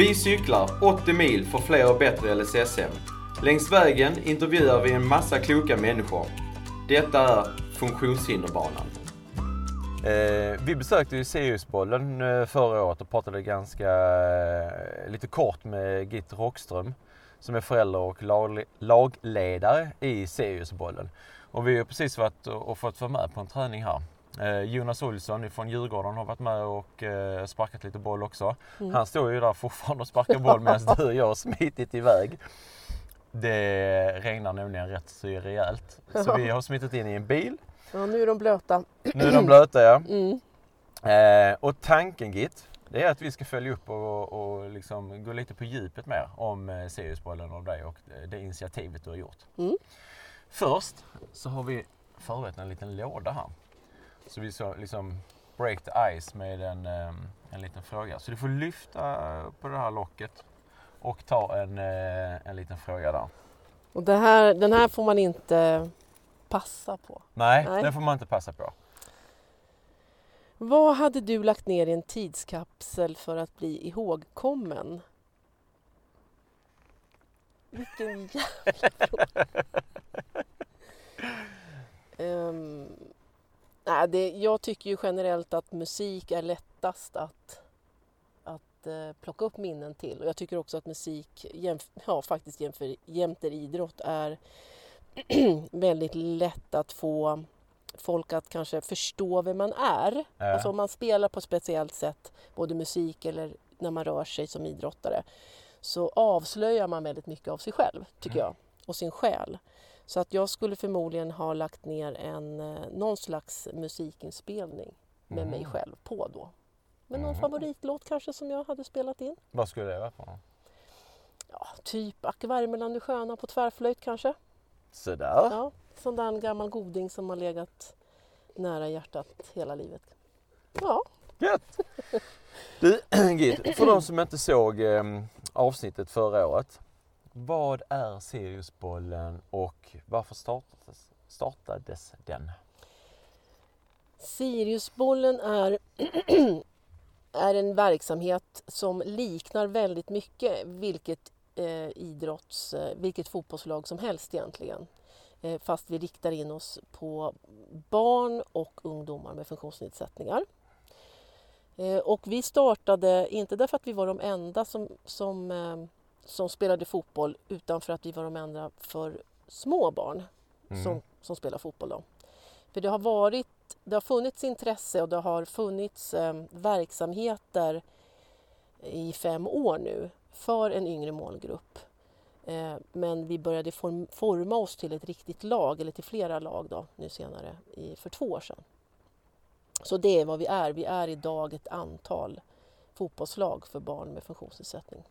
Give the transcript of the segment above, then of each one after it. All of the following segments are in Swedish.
Vi cyklar 80 mil för fler och bättre LSSM. Längs vägen intervjuar vi en massa kloka människor. Detta är Funktionshinderbanan. Eh, vi besökte ju Siriusbollen eh, förra året och pratade ganska eh, lite kort med Git Rockström som är förälder och lag, lagledare i Siriusbollen. Och vi har precis varit och, och fått vara med på en träning här. Eh, Jonas Olsson från Djurgården har varit med och eh, sparkat lite boll också. Mm. Han står ju där fortfarande och sparkar boll medan du och jag har smitit iväg. Det regnar nämligen rätt så rejält. Så vi har smittit in i en bil. Ja, nu är de blöta. Nu är de blöta ja. Mm. Eh, och tanken Git, det är att vi ska följa upp och, och liksom gå lite på djupet mer om eh, Siriusbollen och dig och det initiativet du har gjort. Mm. Först så har vi förberett en liten låda här. Så vi ska liksom break the ice med en, eh, en liten fråga. Så du får lyfta på det här locket och ta en, eh, en liten fråga där. Och det här, den här får man inte passa på? Nej, Nej, den får man inte passa på. Vad hade du lagt ner i en tidskapsel för att bli ihågkommen? Vilken jävla fråga! um, nej, det, jag tycker ju generellt att musik är lättast att, att uh, plocka upp minnen till. Och jag tycker också att musik, jämf ja, faktiskt jämför, jämter idrott, är väldigt lätt att få folk att kanske förstå vem man är. Äh. Alltså om man spelar på ett speciellt sätt, både musik eller när man rör sig som idrottare, så avslöjar man väldigt mycket av sig själv, tycker mm. jag, och sin själ. Så att jag skulle förmodligen ha lagt ner en, eh, någon slags musikinspelning med mm. mig själv på då. Men någon mm. favoritlåt kanske som jag hade spelat in. Vad skulle det vara för Ja, typ Acke Värmeland är sköna på tvärflöjt kanske. Sådär. Ja, sån där gammal goding som har legat nära hjärtat hela livet. Ja. Gött! Du Gid, för de som inte såg eh, avsnittet förra året. Vad är Siriusbollen och varför startades, startades den? Siriusbollen är, är en verksamhet som liknar väldigt mycket vilket eh, idrotts, eh, vilket fotbollslag som helst egentligen. Eh, fast vi riktar in oss på barn och ungdomar med funktionsnedsättningar. Eh, och vi startade, inte därför att vi var de enda som, som, eh, som spelade fotboll utan för att vi var de enda för små barn mm. som, som spelar fotboll. Då. För det har, varit, det har funnits intresse och det har funnits eh, verksamheter i fem år nu för en yngre målgrupp. Eh, men vi började forma oss till ett riktigt lag, eller till flera lag då, nu senare, för två år sedan. Så det är vad vi är. Vi är idag ett antal fotbollslag för barn med funktionsnedsättning.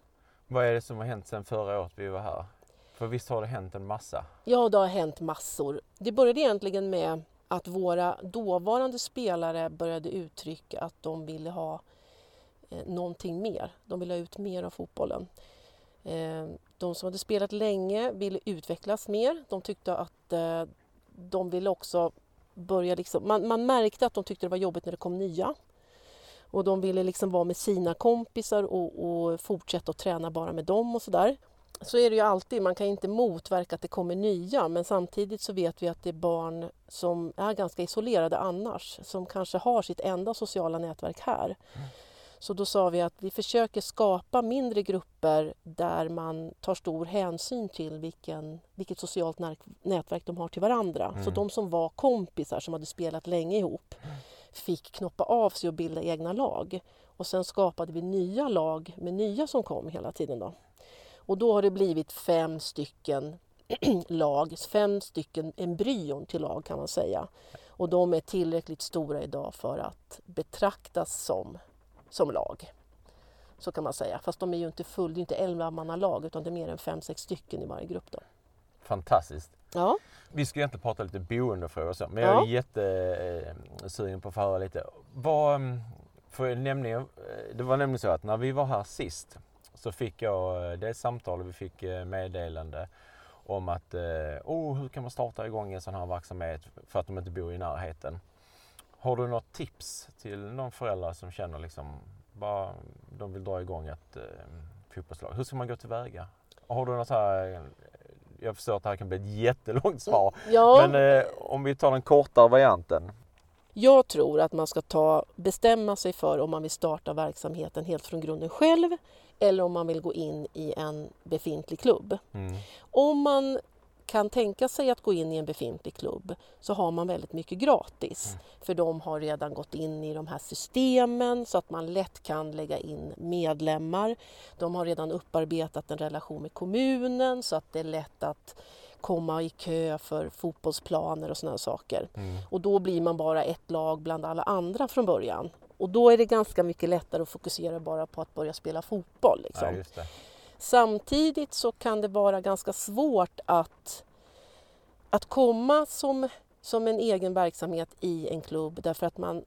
Vad är det som har hänt sedan förra året vi var här? För visst har det hänt en massa? Ja, det har hänt massor. Det började egentligen med att våra dåvarande spelare började uttrycka att de ville ha eh, någonting mer. De ville ha ut mer av fotbollen. Eh, de som hade spelat länge ville utvecklas mer. De tyckte att eh, de ville också börja... Liksom, man, man, märkte att de tyckte det var jobbigt när det kom nya. Och de ville liksom vara med sina kompisar och, och fortsätta att träna bara med dem och sådär. Så är det ju alltid, man kan inte motverka att det kommer nya men samtidigt så vet vi att det är barn som är ganska isolerade annars, som kanske har sitt enda sociala nätverk här. Mm. Så då sa vi att vi försöker skapa mindre grupper där man tar stor hänsyn till vilken, vilket socialt nätverk de har till varandra. Mm. Så de som var kompisar som hade spelat länge ihop fick knoppa av sig och bilda egna lag. Och sen skapade vi nya lag med nya som kom hela tiden. Då. Och då har det blivit fem stycken lag, fem stycken embryon till lag kan man säga. Och de är tillräckligt stora idag för att betraktas som som lag. Så kan man säga. Fast de är ju inte full, det är inte 11 lag utan det är mer än 5-6 stycken i varje grupp. Då. Fantastiskt. Ja. Vi ska egentligen prata lite boendefrågor och så, men jag är jättesugen på att få höra lite. Vad, mm, för nämligen, eh, det var nämligen så att när vi var här sist så fick jag eh, det samtal och vi fick eh, meddelande om att oh, hur kan man starta igång en sån här verksamhet för att de inte bor i närheten. Har du något tips till någon förälder som känner liksom bara de vill dra igång ett, eh, fotbollslag. Hur ska man gå tillväga? Har du något här, jag förstår att det här kan bli ett jättelångt svar. Ja. Men eh, om vi tar den kortare varianten. Jag tror att man ska ta, bestämma sig för om man vill starta verksamheten helt från grunden själv eller om man vill gå in i en befintlig klubb. Mm. Om man kan tänka sig att gå in i en befintlig klubb så har man väldigt mycket gratis. Mm. För de har redan gått in i de här systemen så att man lätt kan lägga in medlemmar. De har redan upparbetat en relation med kommunen så att det är lätt att komma i kö för fotbollsplaner och sådana saker. Mm. Och då blir man bara ett lag bland alla andra från början. Och då är det ganska mycket lättare att fokusera bara på att börja spela fotboll. Liksom. Ja. Samtidigt så kan det vara ganska svårt att, att komma som, som en egen verksamhet i en klubb därför att man,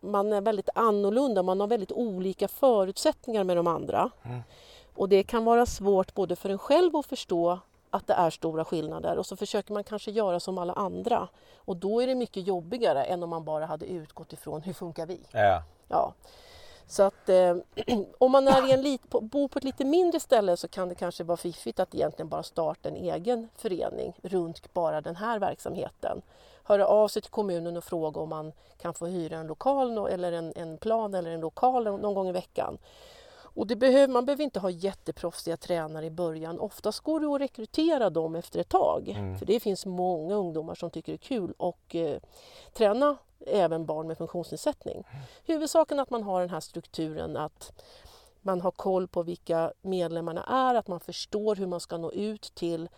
man är väldigt annorlunda, man har väldigt olika förutsättningar med de andra. Mm. Och det kan vara svårt både för en själv att förstå att det är stora skillnader och så försöker man kanske göra som alla andra. Och då är det mycket jobbigare än om man bara hade utgått ifrån hur funkar vi? Ja. Ja. Så att eh, om man är i en lit, på, bor på ett lite mindre ställe så kan det kanske vara fiffigt att egentligen bara starta en egen förening runt bara den här verksamheten. Höra av sig till kommunen och fråga om man kan få hyra en lokal eller en, en plan eller en lokal någon gång i veckan. Och det behöver, man behöver inte ha jätteproffsiga tränare i början. Oftast går det att rekrytera dem efter ett tag. Mm. För det finns många ungdomar som tycker det är kul och eh, träna även barn med funktionsnedsättning. Huvudsaken är att man har den här strukturen att man har koll på vilka medlemmarna är, att man förstår hur man ska nå ut till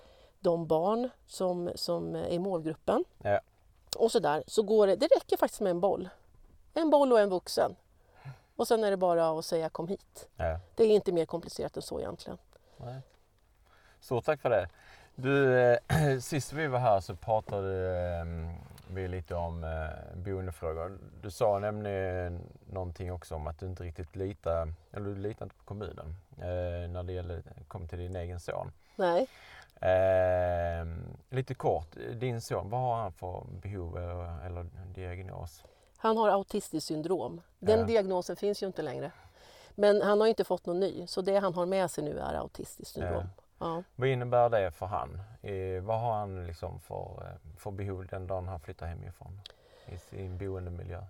de barn som, som är i målgruppen. Ja. Och så där, så går det, det räcker faktiskt med en boll. En boll och en vuxen. Och sen är det bara att säga kom hit. Ja. Det är inte mer komplicerat än så egentligen. Nej. Stort tack för det. Du, eh, sist vi var här så pratade eh, vi lite om eh, boendefrågor. Du sa nämligen någonting också om att du inte riktigt litar, eller du litar inte på kommunen eh, när det gäller, kom till din egen son. Nej. Eh, lite kort, din son, vad har han för behov eller, eller diagnos? Han har autistiskt syndrom. Den Ja. diagnosen finns ju inte längre. Men han har inte fått någon ny, så det han har med sig nu är autistiskt syndrom. Ja. Vad innebär det för han? Eh, vad har han liksom för, eh, för behov den dagen han flyttar hemifrån i sin boendemiljö?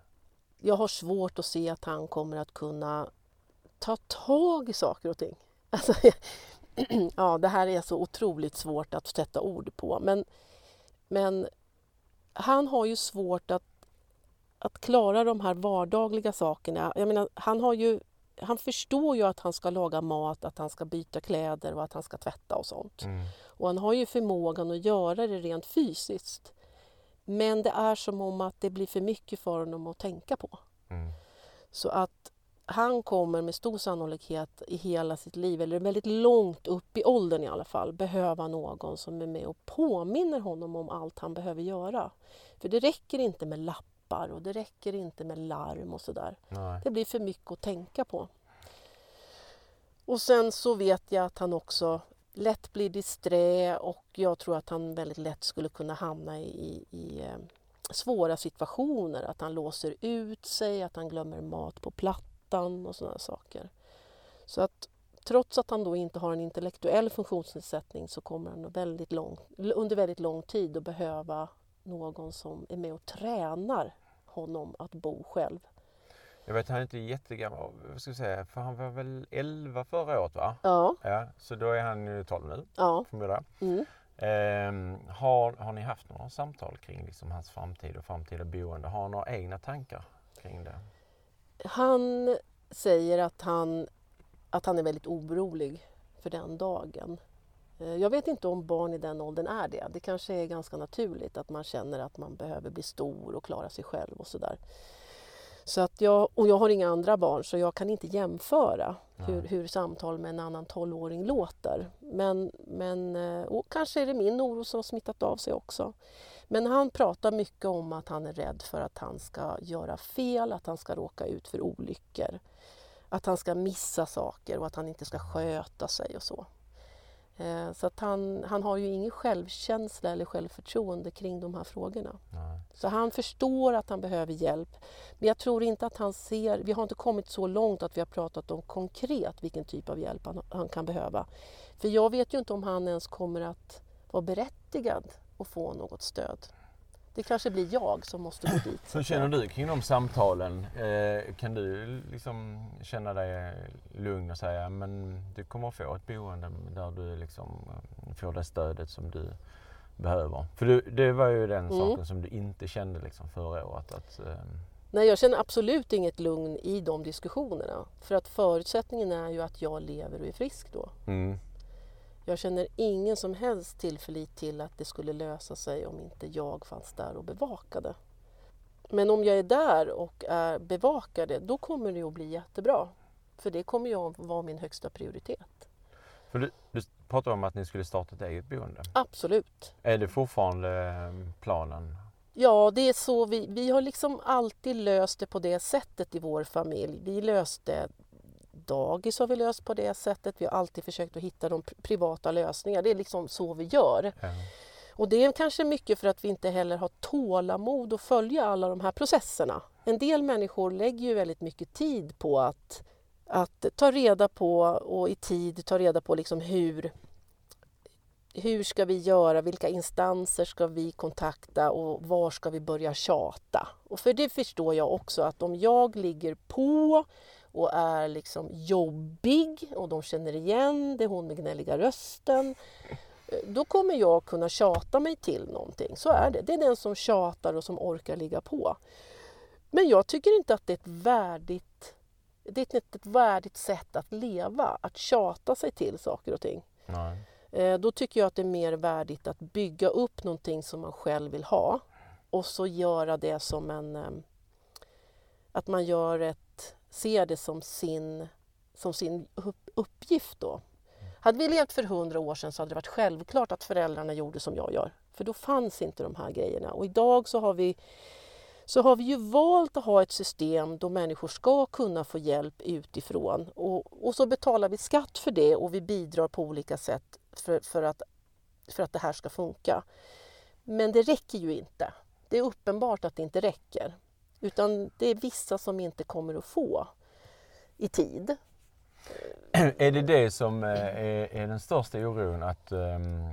Jag har svårt att se att han kommer att kunna ta tag i saker och ting. Alltså, ja, det här är så otroligt svårt att sätta ord på. Men, men han har ju svårt att, att klara de här vardagliga sakerna. Jag menar, han, har ju, han förstår ju att han ska laga mat, att han ska byta kläder och att han ska tvätta och sånt. Mm. Och han har ju förmågan att göra det rent fysiskt. Men det är som om att det blir för mycket för honom att tänka på. Mm. Så att han kommer med stor sannolikhet i hela sitt liv, eller väldigt långt upp i åldern i alla fall, behöva någon som är med och påminner honom om allt han behöver göra. För det räcker inte med lappar och det räcker inte med larm och sådär. Det blir för mycket att tänka på. Och sen så vet jag att han också lätt blir disträ och jag tror att han väldigt lätt skulle kunna hamna i, i eh, svåra situationer. Att han låser ut sig, att han glömmer mat på plattan och sådana saker. Så att trots att han då inte har en intellektuell funktionsnedsättning så kommer han väldigt lång, under väldigt lång tid att behöva någon som är med och tränar honom att bo själv. Jag vet han är inte jättegammal, vad ska jag säga, för han var väl 11 förra året va? Ja, Ja, så då är han ju 12 nu ja. förmodar. Mm. Ehm, har, har ni haft några samtal kring liksom hans framtid och framtida boende? Har han några egna tankar kring det? Han säger att han, att han är väldigt orolig för den dagen. Eh, Jag vet inte om barn i den åldern är det. Det kanske är ganska naturligt att man känner att man behöver bli stor och klara sig själv och sådär. Så att jag, och jag har inga andra barn så jag kan inte jämföra hur, hur samtal med en annan 12-åring låter. Men, men eh, och kanske är det min oro som smittat av sig också. Men han pratar mycket om att han är rädd för att han ska göra fel, att han ska råka ut för olyckor. Att han ska missa saker och att han inte ska sköta sig och så. Eh, så att han, han har ju ingen självkänsla eller självförtroende kring de här frågorna. Nej. Så han förstår att han behöver hjälp. Men jag tror inte att han ser, vi har inte kommit så långt att vi har pratat om konkret vilken typ av hjälp han, han kan behöva. För jag vet ju inte om han ens kommer att vara berättigad att få något stöd. Det kanske blir jag som måste gå dit. Hur känner du kring de samtalen? Eh, kan du liksom känna dig lugn och säga men du kommer att få ett boende där du liksom eh, får det stödet som du behöver? För du, det var ju den Mm. saken som du inte kände liksom förra året. Att, eh, Nej, jag känner absolut inget lugn i de diskussionerna. För att förutsättningen är ju att jag lever och är frisk då. mm, Jag känner ingen som helst tillförlit till att det skulle lösa sig om inte jag fanns där och bevakade. Men om jag är där och är bevakade, då kommer det att bli jättebra. För det kommer ju att vara min högsta prioritet. för du, du pratade om att ni skulle starta ett eget boende. Absolut. Är det fortfarande eh, planen? Ja, det är så vi, vi har liksom alltid löst det på det sättet i vår familj. Vi löste dagis har vi löst på det sättet. Vi har alltid försökt att hitta de pri- privata lösningar. Det är liksom så vi gör. Ja. Och det är kanske mycket för att vi inte heller har tålamod att följa alla de här processerna. En del människor lägger ju väldigt mycket tid på att, att ta reda på och i tid ta reda på liksom hur, hur ska vi göra, vilka instanser ska vi kontakta och var ska vi börja tjata? Och för det förstår jag också att om jag ligger på och är liksom jobbig och de känner igen det, hon med gnälliga rösten eh, då kommer jag kunna tjata mig till någonting. Så är det. Det är den som tjatar och som orkar ligga på. Men jag tycker inte att det är ett värdigt, det är inte ett värdigt sätt att leva, att tjata sig till saker och ting. Nej. Eh, Då tycker jag att det är mer värdigt att bygga upp någonting som man själv vill ha och så göra det som en... eh, Att man gör ett, ser det som sin, som sin uppgift då. Hade vi levt för hundra år sedan så hade det varit självklart att föräldrarna gjorde som jag gör. För då fanns inte de här grejerna. Och idag så har vi så har vi ju valt att ha ett system då människor ska kunna få hjälp utifrån. Och, och så betalar vi skatt för det och vi bidrar på olika sätt för, för, att, för att det här ska funka. Men det räcker ju inte. Det är uppenbart att det inte räcker. Utan det är vissa som inte kommer att få i tid. Är det det som eh, är, är den största oron? Att, ehm,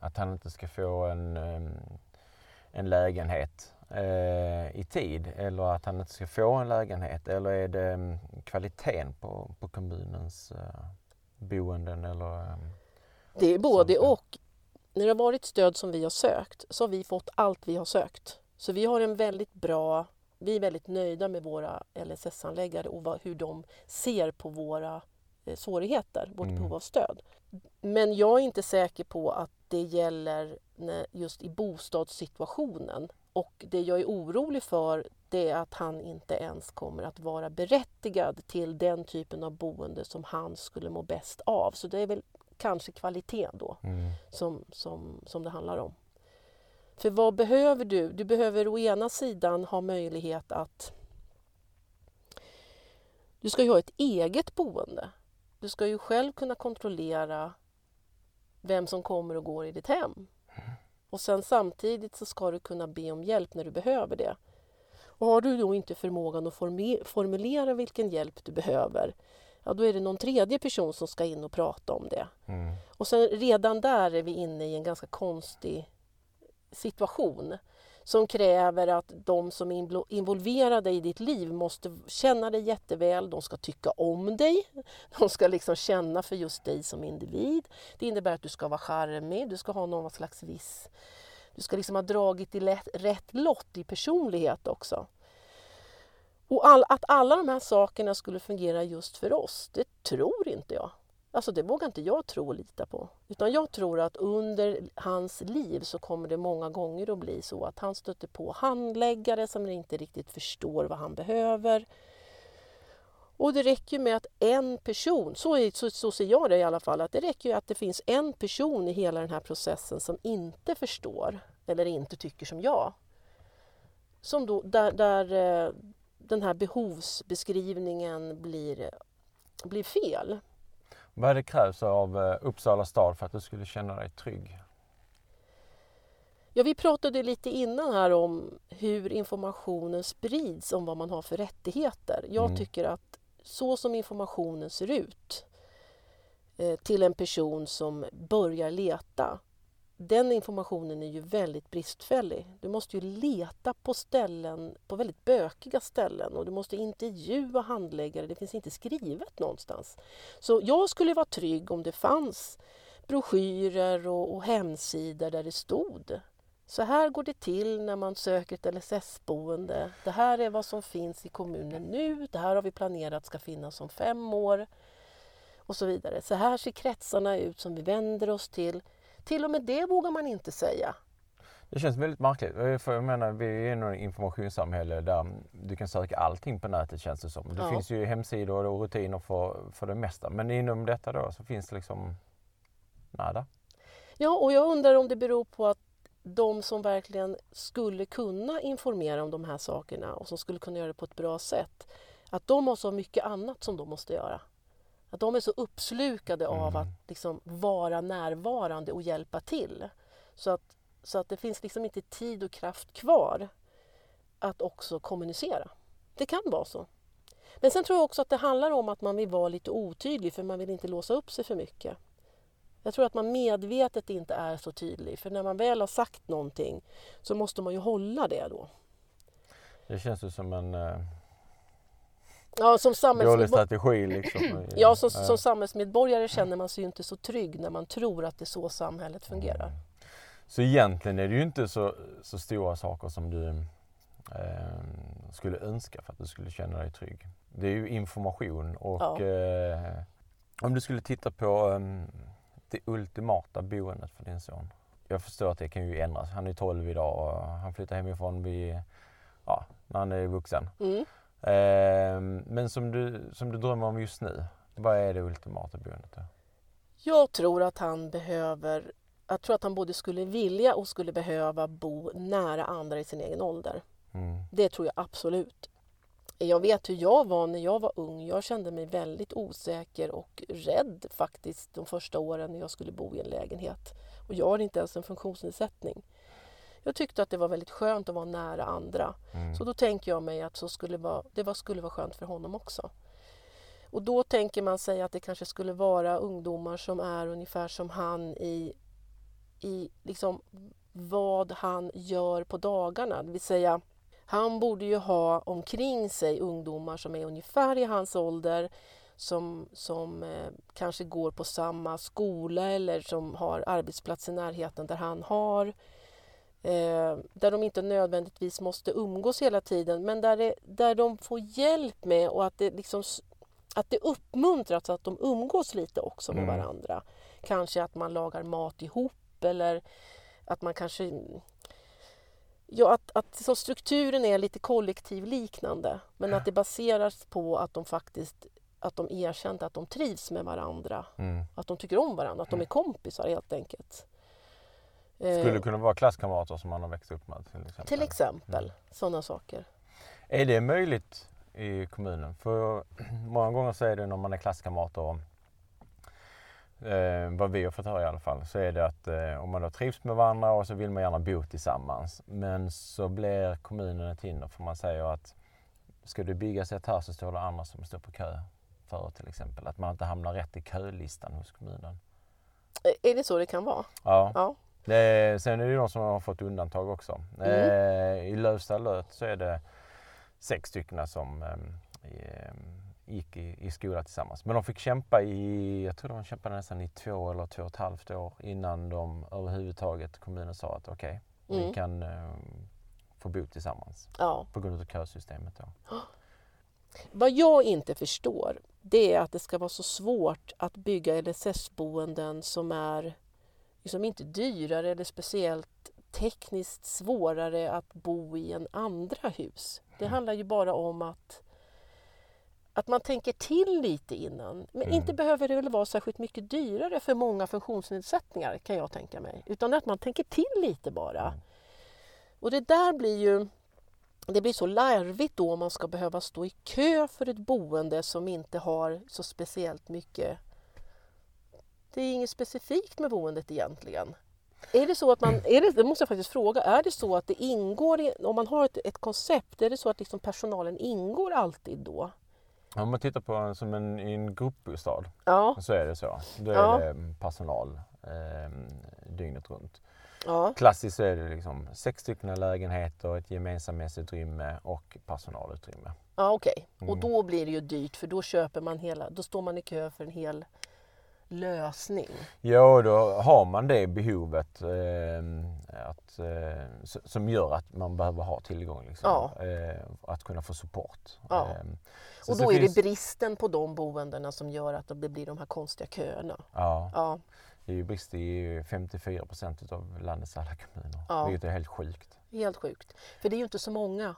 att han inte ska få en, ehm, en lägenhet eh, i tid eller att han inte ska få en lägenhet? Eller är det ehm, kvaliteten på, på kommunens eh, boenden? Eller, Det är både och. När det har varit stöd som vi har sökt så har vi fått allt vi har sökt. Så vi har en väldigt bra, vi är väldigt nöjda med våra LSS-handläggare och vad, hur de ser på våra eh, svårigheter, vårt Mm. behov av stöd. Men jag är inte säker på att det gäller just i bostadssituationen. Och det jag är orolig för det är att han inte ens kommer att vara berättigad till den typen av boende som han skulle må bäst av. Så det är väl kanske kvaliteten då mm, som, som, som det handlar om. För vad behöver du? Du behöver å ena sidan ha möjlighet att... Du ska ju ha ett eget boende. Du ska ju själv kunna kontrollera vem som kommer och går i ditt hem. Och sen samtidigt så ska du kunna be om hjälp när du behöver det. Och har du då inte förmågan att formulera vilken hjälp du behöver, ja då är det någon tredje person som ska in och prata om det. mm, Och sen redan där är vi inne i en ganska konstig situation som kräver att de som är involverade i ditt liv måste känna dig jätteväl, de ska tycka om dig, de ska liksom känna för just dig som individ. Det innebär att du ska vara charmig, du ska ha någon slags viss... Du ska liksom ha dragit i lätt, rätt lott i personlighet också. Och all, att alla de här sakerna skulle fungera just för oss, det tror inte jag. Alltså det vågar inte jag tro och lita på. Utan jag tror att under hans liv så kommer det många gånger att bli så att han stöter på handläggare som inte riktigt förstår vad han behöver. Och det räcker ju med att en person, så, är, så, så ser jag det i alla fall, att det räcker ju att det finns en person i hela den här processen som inte förstår eller inte tycker som jag. Som då, där, där eh, den här behovsbeskrivningen blir, blir fel. Vad det krävs av eh, Uppsala stad för att du skulle känna dig trygg? Ja, vi pratade lite innan här om hur informationen sprids om vad man har för rättigheter. Jag mm. tycker att så som informationen ser ut eh, till en person som börjar leta den informationen är ju väldigt bristfällig. Du måste ju leta på ställen, på väldigt bökiga ställen och du måste intervjua handläggare. Det finns inte skrivet någonstans. Så jag skulle vara trygg om det fanns broschyrer och, och hemsidor där det stod så här går det till när man söker ett LSS-boende. Det här är vad som finns i kommunen nu. Det här har vi planerat ska finnas om fem år. Och så vidare. Så här ser kretsarna ut som vi vänder oss till. Till och med det vågar man inte säga. Det känns väldigt märkligt. För jag menar, vi är i ett informationssamhälle där du kan söka allting på nätet känns det som. Det ja. finns ju hemsidor och rutiner för, för det mesta. Men inom detta då så finns det liksom nada. Ja, och jag undrar om det beror på att de som verkligen skulle kunna informera om de här sakerna och som skulle kunna göra det på ett bra sätt, att de har så mycket annat som de måste göra. Att de är så uppslukade mm. av att liksom vara närvarande och hjälpa till. Så att, så att det finns liksom inte tid och kraft kvar att också kommunicera. Det kan vara så. Men sen tror jag också att det handlar om att man vill vara lite otydlig för man vill inte låsa upp sig för mycket. Jag tror att man medvetet inte är så tydlig för när man väl har sagt någonting så måste man ju hålla det då. Det känns ju som en eh, ja, som strategi. Liksom. ja, som, som samhällsmedborgare känner man sig ju inte så trygg när man tror att det är så samhället fungerar. Mm. Så egentligen är det ju inte så, så stora saker som du eh, skulle önska för att du skulle känna dig trygg. Det är ju information och ja. eh, om du skulle titta på um, det ultimata boendet för din son? Jag förstår att det kan ju ändras. Han är 12 idag och han flyttar hemifrån vid, ja, när han är vuxen. Mm. Eh, men som du, som du drömmer om just nu, vad är det ultimata boendet? Då? Jag tror att han behöver jag tror att han både skulle vilja och skulle behöva bo nära andra i sin egen ålder. Mm. Det tror jag absolut. Jag vet hur jag var när jag var ung. Jag kände mig väldigt osäker och rädd faktiskt de första åren när jag skulle bo i en lägenhet. Och jag har inte ens en funktionsnedsättning. Jag tyckte att det var väldigt skönt att vara nära andra. Mm. Så då tänker jag mig att så skulle vara, det var, skulle vara skönt för honom också. Och då tänker man sig att det kanske skulle vara ungdomar som är ungefär som han i, i liksom vad han gör på dagarna. Det vill säga han borde ju ha omkring sig ungdomar som är ungefär i hans ålder som, som eh, kanske går på samma skola eller som har arbetsplats i närheten där han har. Eh, där de inte nödvändigtvis måste umgås hela tiden men där, det, där de får hjälp med och att det, liksom, att det uppmuntras att de umgås lite också med mm. varandra. Kanske att man lagar mat ihop eller att man kanske Ja, att, att så strukturen är lite kollektivliknande men att det baseras på att de faktiskt att de erkänt att de trivs med varandra, mm. att de tycker om varandra, att de är kompisar helt enkelt. Skulle det kunna vara klasskamrater som man har växt upp med? Till exempel, till exempel mm. sådana saker. Är det möjligt i kommunen? För många gånger så är det när man är klasskamrater eh, vad vi har fått höra i alla fall, så är det att eh, om man då trivs med varandra och så vill man gärna bo tillsammans. Men så blir kommunen ett hinder för man säger att ska du byggas ett här så står det andra som står på kö för till exempel. Att man inte hamnar rätt i kölistan hos kommunen. Är det så det kan vara? Ja. ja. Det, sen är det de som har fått undantag också. Mm. Eh, I Lövsta löt så är det sex stycken som eh, gick i, i skola tillsammans. Men de fick kämpa i, jag tror de kämpade nästan i två eller två och ett halvt år innan de överhuvudtaget, kommunen sa att okej, okay, mm. vi kan eh, få bo tillsammans. Ja. På grund av kösystemet då. Vad jag inte förstår, det är att det ska vara så svårt att bygga LSS-boenden som är liksom inte dyrare eller speciellt tekniskt svårare att bo i än andra hus. Det mm. handlar ju bara om att att man tänker till lite innan. Men mm. inte behöver det väl vara särskilt mycket dyrare för många funktionsnedsättningar kan jag tänka mig. Utan att man tänker till lite bara. Mm. Och det där blir ju det blir så larvigt då om man ska behöva stå i kö för ett boende som inte har så speciellt mycket Det är inget specifikt med boendet egentligen. Är det så att man, är det, det måste jag faktiskt fråga, är det så att det ingår, i, om man har ett, ett koncept, är det så att liksom personalen ingår alltid då? Om man tittar på som en, i en gruppbostad Ja, så är det så. Då är Ja. det personal eh, dygnet runt. ja, Klassiskt så är det liksom sex stycken lägenheter, ett gemensamhetsutrymme och personalutrymme. ja okej. Och Mm. då blir det ju dyrt för då köper man hela, då står man i kö för en hel lösning. Ja, då har man det behovet eh, att, eh, som gör att man behöver ha tillgång. Liksom, Ja. eh, att kunna få support. Ja. Eh, Och då är finns- det bristen på de boendena som gör att det blir de här konstiga köerna. Ja, Ja, det är ju brist i 54 procent av landets alla kommuner. Ja. Vilket är helt sjukt. helt sjukt. För det är ju inte så många.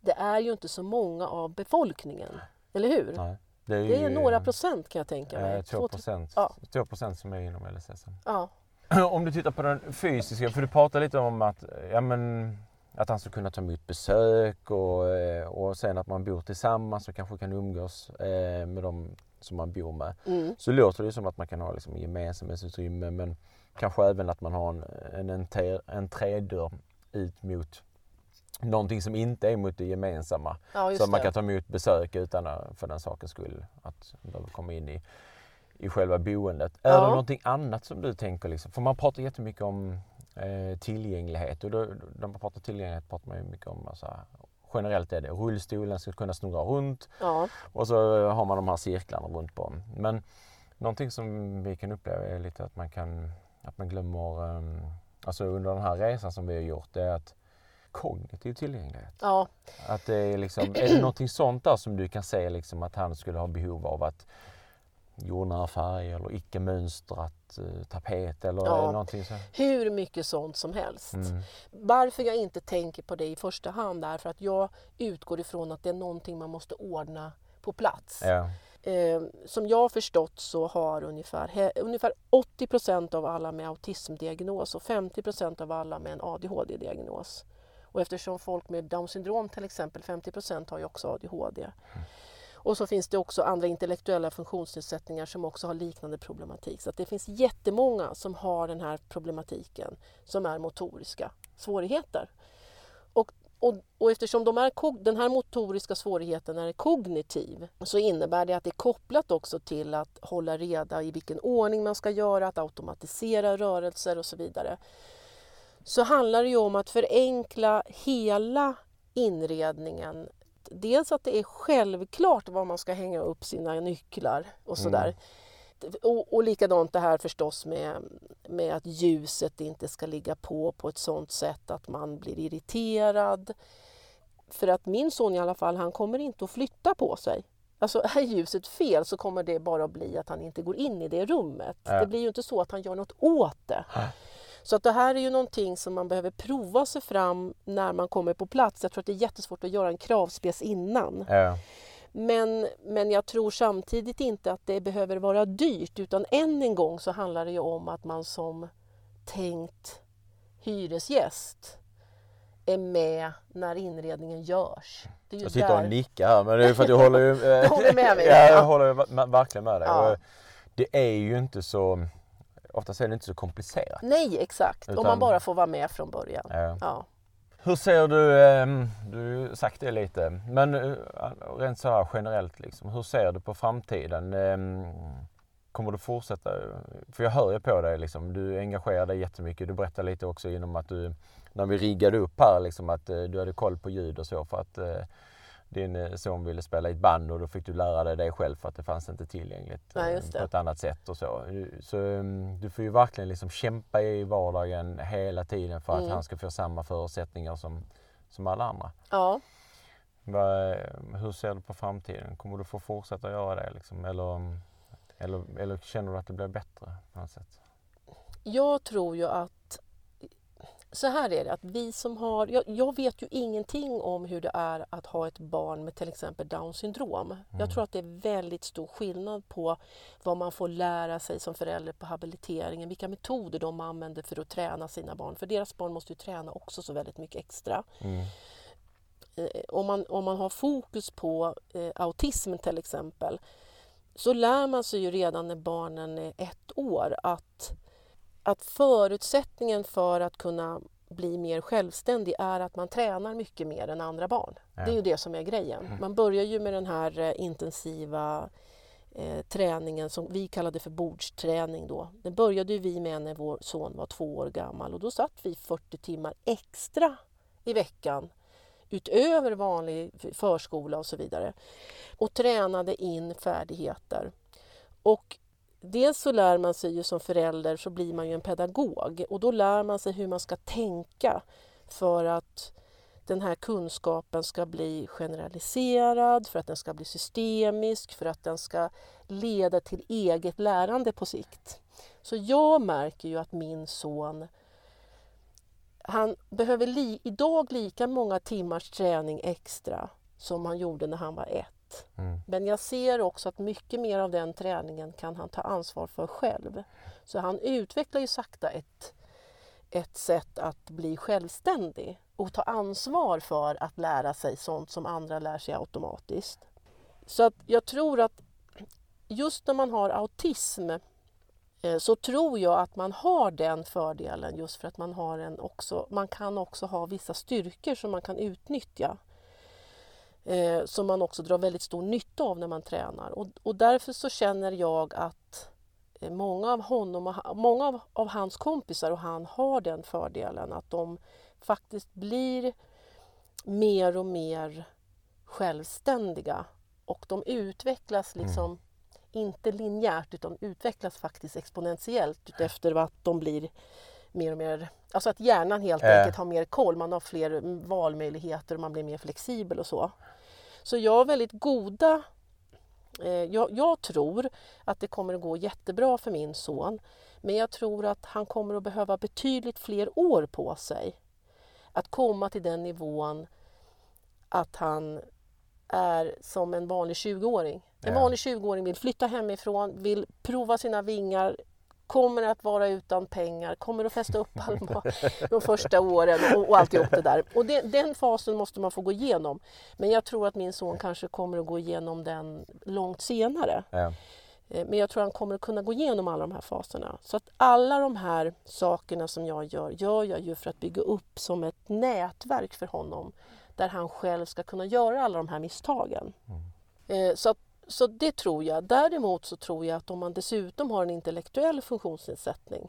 Det är ju inte så många av befolkningen. Eller hur? Nej. Det är, Det är några procent kan jag tänka mig. Eh, 2 Två- procent Ja. 2 procent som är inom LSS. Ja, Om du tittar på den fysiska, för du pratade lite om att, ja, men, att han ska kunna ta emot besök och, eh, och sen att man bor tillsammans och kanske kan umgås eh, med de som man bor med. mm. Så låter det som att man kan ha liksom gemensamhetsutrymme men kanske även att man har en, en entré- entrédörr ut mot någonting som inte är mot det gemensamma. ja Så att man det. kan ta emot besök utan att, för den sakens skull att behöver komma in i, i själva boendet. Ja. det någonting annat som du tänker? Liksom? För man pratar jättemycket om eh, tillgänglighet och då, när man pratar tillgänglighet pratar man ju mycket om alltså, generellt är det rullstolen ska kunna snurra runt Ja, och så har man de här cirklarna runt på. Men någonting som vi kan uppleva är lite att man kan att man glömmer, um, alltså under den här resan som vi har gjort, det är att kognitiv tillgänglighet. ja, Att det är, liksom, är det någonting sånt där som du kan se liksom att han skulle ha behov av att jordnära färg eller icke mönstrat eh, tapet eller Ja. någonting så? hur mycket sånt som helst. Mm. Varför jag inte tänker på det i första hand är för att jag utgår ifrån att det är någonting man måste ordna på plats. Ja. Eh, som jag har förstått så har ungefär, he, ungefär 80 procent av alla med autismdiagnos och 50 procent av alla med en ADHD-diagnos. Och eftersom folk med Down syndrom till exempel, 50 procent har ju också ADHD. Och så finns det också andra intellektuella funktionsnedsättningar som också har liknande problematik. Så att det finns jättemånga som har den här problematiken som är motoriska svårigheter. Och, och, och eftersom de är, den här motoriska svårigheten är kognitiv så innebär det att det är kopplat också till att hålla reda i vilken ordning man ska göra, att automatisera rörelser och så vidare. Så handlar det ju om att förenkla hela inredningen. Dels att det är självklart var man ska hänga upp sina nycklar och sådär. Och, och likadant det här förstås med, med att ljuset inte ska ligga på på ett sådant sätt att man blir irriterad. För att min son i alla fall, han kommer inte att flytta på sig. Alltså är ljuset fel så kommer det bara att bli att han inte går in i det rummet. Ja. Det blir ju inte så att han gör något åt det. Nej. Så att det här är ju någonting som man behöver prova sig fram när man kommer på plats. Jag tror att det är jättesvårt att göra en kravspec innan. Ja. Men, men jag tror samtidigt inte att det behöver vara dyrt utan än en gång så handlar det ju om att man som tänkt hyresgäst är med när inredningen görs. Det är ju Jag sitter och där. nickar här men det är för att jag håller ju håller med mig, ja, jag ja. håller ju ver- verkligen med dig. Ja. Och Det är ju inte så, oftast är det inte så komplicerat. Nej, exakt. Om Utan- man bara får vara med från början. Ja. Ja. Hur ser du, ehm, du har sagt det lite, men eh, rent så här generellt liksom, hur ser du på framtiden? Ehm, Kommer du fortsätta? För jag hör ju på dig liksom, du engagerar dig jättemycket. Du berättar lite också genom att du, när vi riggade upp här liksom, att eh, du hade koll på ljud och så för att eh, din eh, son ville spela i ett band och då fick du lära dig det själv för att det fanns inte tillgängligt Nej, eh, på ett annat sätt och så. Så ehm, du får ju verkligen liksom kämpa i vardagen hela tiden för att Mm. han ska få samma förutsättningar som, som alla andra. ja. Vad- hur ser du på framtiden? Kommer du få fortsätta göra det liksom? eller, eller, eller känner du att det blir bättre på något sätt? Jag tror ju att så här är det, att vi som har... Jag, jag vet ju ingenting om hur det är att ha ett barn med till exempel Down syndrom. Jag tror att det är väldigt stor skillnad på vad man får lära sig som förälder på habiliteringen, vilka metoder de använder för att träna sina barn. För deras barn måste ju träna också så väldigt mycket extra. Mm. Eh, om, man, om man har fokus på eh, autism till exempel så lär man sig ju redan när barnen är ett år att, att förutsättningen för att kunna bli mer självständig är att man tränar mycket mer än andra barn. Ja. Det är ju det som är grejen. Mm. Man börjar ju med den här eh, intensiva eh, träningen som vi kallade för bordsträning då. Den började vi med när vår son var två år gammal och då satt vi 40 timmar extra i veckan utöver vanlig förskola och så vidare och tränade in färdigheter. Och dels så lär man sig ju som förälder så blir man ju en pedagog och då lär man sig hur man ska tänka för att den här kunskapen ska bli generaliserad, för att den ska bli systemisk, för att den ska leda till eget lärande på sikt. Så jag märker ju att min son han behöver li idag lika många timmars träning extra som han gjorde när han var ett. Mm. Men jag ser också att mycket mer av den träningen kan han ta ansvar för själv. Så han utvecklar ju sakta ett, ett sätt att bli självständig och ta ansvar för att lära sig sånt som andra lär sig automatiskt. Så att jag tror att just när man har autism eh, så tror jag att man har den fördelen just för att man, har en också, man kan också ha vissa styrkor som man kan utnyttja. Eh, som man också drar väldigt stor nytta av när man tränar. Och, och därför så känner jag att eh, många av honom och, många av, av, hans kompisar och han har den fördelen att de faktiskt blir mer och mer självständiga och de utvecklas liksom mm inte linjärt utan utvecklas faktiskt exponentiellt efter att de blir mer och mer, alltså att hjärnan helt äh. enkelt har mer koll, man har fler valmöjligheter och man blir mer flexibel och så. Så jag har väldigt goda eh, jag, jag, tror att det kommer att gå jättebra för min son men jag tror att han kommer att behöva betydligt fler år på sig att komma till den nivån att han är som en vanlig 20-åring. En vanlig 20-åring vill flytta hemifrån, vill prova sina vingar, kommer att vara utan pengar, kommer att fästa upp Alma de första åren och, och alltihop det där. Och det, den fasen måste man få gå igenom. Men jag tror att min son kanske kommer att gå igenom den långt senare. Ja. Eh, men jag tror att han kommer att kunna gå igenom alla de här faserna. Så att alla de här sakerna som jag gör, gör jag ju för att bygga upp som ett nätverk för honom där han själv ska kunna göra alla de här misstagen. Mm. Eh, så, så det tror jag. Däremot så tror jag att om man dessutom har en intellektuell funktionsnedsättning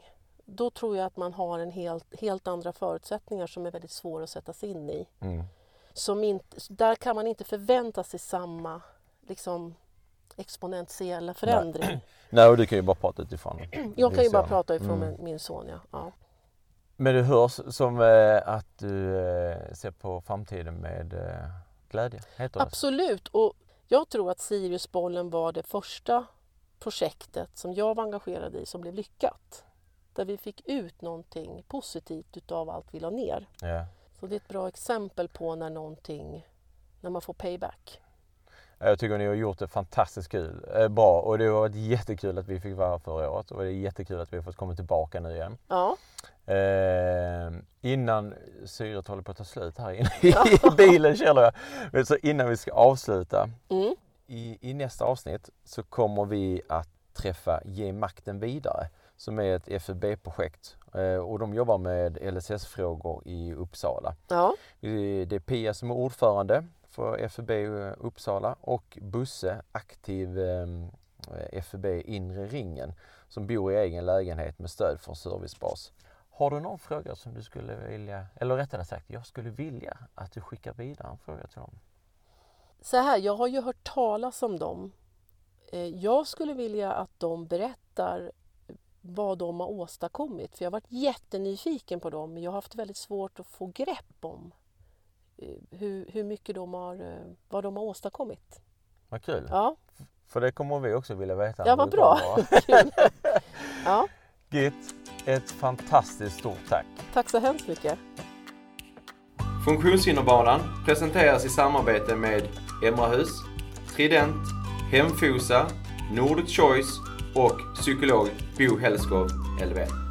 då tror jag att man har en helt, helt andra förutsättningar som är väldigt svåra att sätta sig in i. Mm. Som inte, där kan man inte förvänta sig samma liksom, exponentiella förändring. Nej. Nej, och du kan ju bara prata utifrån Jag kan ju bara prata ifrån mm. min, min son, ja. ja. Men det hörs som eh, att du eh, ser på framtiden med eh, glädje? Absolut! Och jag tror att Siriusbollen var det första projektet som jag var engagerad i som blev lyckat. Där vi fick ut någonting positivt utav allt vi la ner. Ja. Så det är ett bra exempel på när någonting, när man får payback. Jag tycker ni har gjort det fantastiskt kul, eh, bra och det har varit jättekul att vi fick vara här förra året och det är jättekul att vi har fått komma tillbaka nu igen. Ja. Eh, innan syret håller på att ta slut här inne i bilen känner jag. Så innan vi ska avsluta. Mm. I, I nästa avsnitt så kommer vi att träffa Ge makten vidare som är ett FUB-projekt eh, och de jobbar med LSS-frågor i Uppsala. Ja. Det är Pia som är ordförande för FUB Uppsala och Busse, aktiv ehm, FUB Inre ringen, som bor i egen lägenhet med stöd från servicebas. Har du någon fråga som du skulle vilja, eller rättare sagt, jag skulle vilja att du skickar vidare en fråga till dem? Så här, jag har ju hört talas om dem. Eh, jag skulle vilja att de berättar vad de har åstadkommit, för jag har varit jättenyfiken på dem, men jag har haft väldigt svårt att få grepp om Eh, hur, hur mycket de har, eh, vad de har åstadkommit. Vad kul! Ja. För det kommer vi också vilja veta. Ja, vad bra! ja. Git, ett fantastiskt stort tack! Tack så hemskt mycket! Funktionshinderbanan presenteras i samarbete med Emrahus, Trident, Hemfosa, Nordic Choice och psykolog Bo Hellskov, LV.